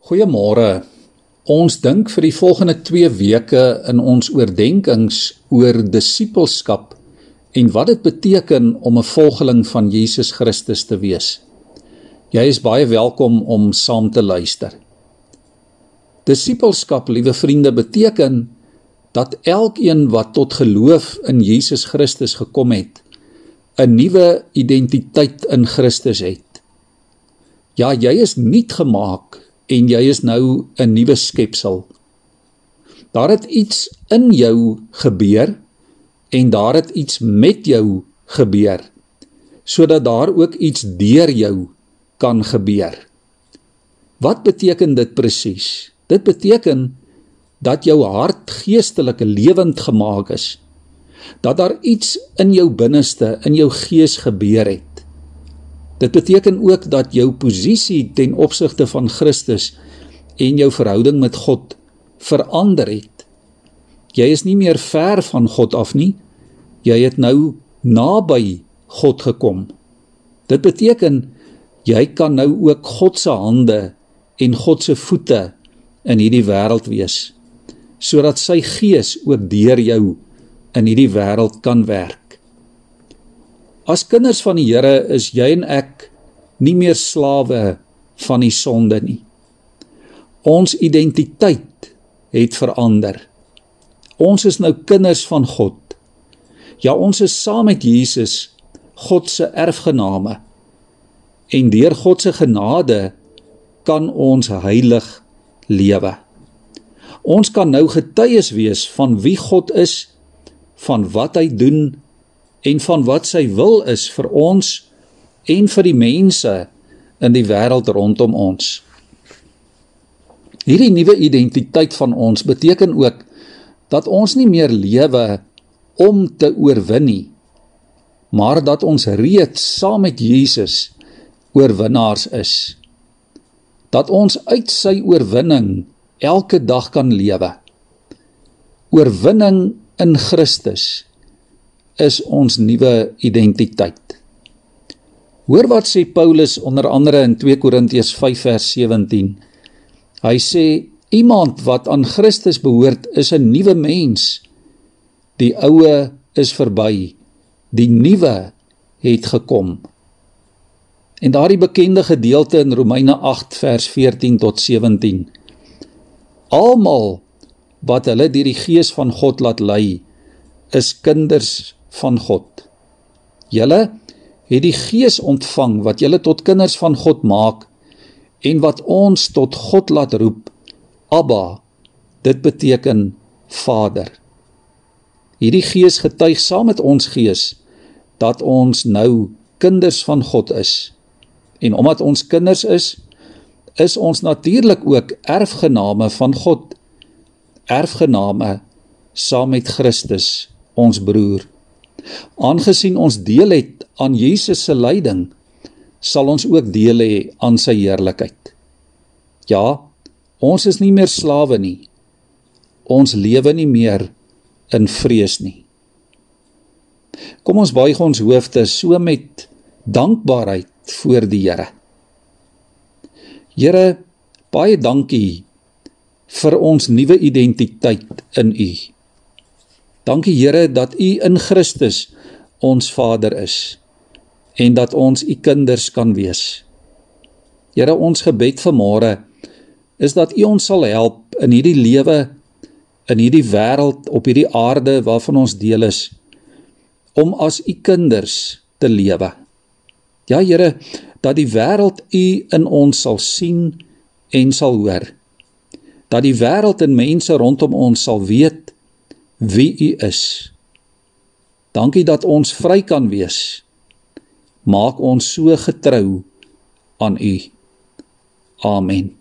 Goeiemôre. Ons dink vir die volgende 2 weke in ons oordeenkings oor disippelskap en wat dit beteken om 'n volgeling van Jesus Christus te wees. Jy is baie welkom om saam te luister. Disippelskap, liewe vriende, beteken dat elkeen wat tot geloof in Jesus Christus gekom het, 'n nuwe identiteit in Christus het. Ja, jy is nuut gemaak en jy is nou 'n nuwe skepsel. Daar het iets in jou gebeur en daar het iets met jou gebeur sodat daar ook iets deur jou kan gebeur. Wat beteken dit presies? Dit beteken dat jou hart geestelik lewend gemaak is. Dat daar iets in jou binneste, in jou gees gebeur het. Dit beteken ook dat jou posisie ten opsigte van Christus en jou verhouding met God verander het. Jy is nie meer ver van God af nie. Jy het nou naby God gekom. Dit beteken jy kan nou ook God se hande en God se voete in hierdie wêreld wees sodat sy gees ook deur jou in hierdie wêreld kan werk. As kinders van die Here is jy en ek nie meer slawe van die sonde nie. Ons identiteit het verander. Ons is nou kinders van God. Ja, ons is saam met Jesus God se erfgename. En deur God se genade kan ons heilig lewe. Ons kan nou getuies wees van wie God is, van wat hy doen en van wat sy wil is vir ons en vir die mense in die wêreld rondom ons. Hierdie nuwe identiteit van ons beteken ook dat ons nie meer lewe om te oorwin nie, maar dat ons reeds saam met Jesus oorwinnaars is. Dat ons uit sy oorwinning elke dag kan lewe. Oorwinning in Christus is ons nuwe identiteit. Hoor wat sê Paulus onder andere in 2 Korintiërs 5 vers 17. Hy sê iemand wat aan Christus behoort is 'n nuwe mens. Die ou is verby. Die nuwe het gekom. En daardie bekende gedeelte in Romeine 8 vers 14 tot 17. Almal wat hulle deur die gees van God laat lei, is kinders van God. Julle het die Gees ontvang wat julle tot kinders van God maak en wat ons tot God laat roep Abba. Dit beteken Vader. Hierdie Gees getuig saam met ons gees dat ons nou kinders van God is. En omdat ons kinders is, is ons natuurlik ook erfgename van God. Erfgename saam met Christus, ons broer. Aangesien ons deel het aan Jesus se lyding, sal ons ook deel hê aan sy heerlikheid. Ja, ons is nie meer slawe nie. Ons lewe nie meer in vrees nie. Kom ons buig ons hoofde so met dankbaarheid voor die Here. Here, baie dankie vir ons nuwe identiteit in U. Dankie Here dat U in Christus ons Vader is en dat ons U kinders kan wees. Here, ons gebed vanmôre is dat U ons sal help in hierdie lewe in hierdie wêreld op hierdie aarde waarvan ons deel is om as U kinders te lewe. Ja Here, dat die wêreld U in ons sal sien en sal hoor. Dat die wêreld en mense rondom ons sal weet wie U is. Dankie dat ons vry kan wees. Maak ons so getrou aan U. Amen.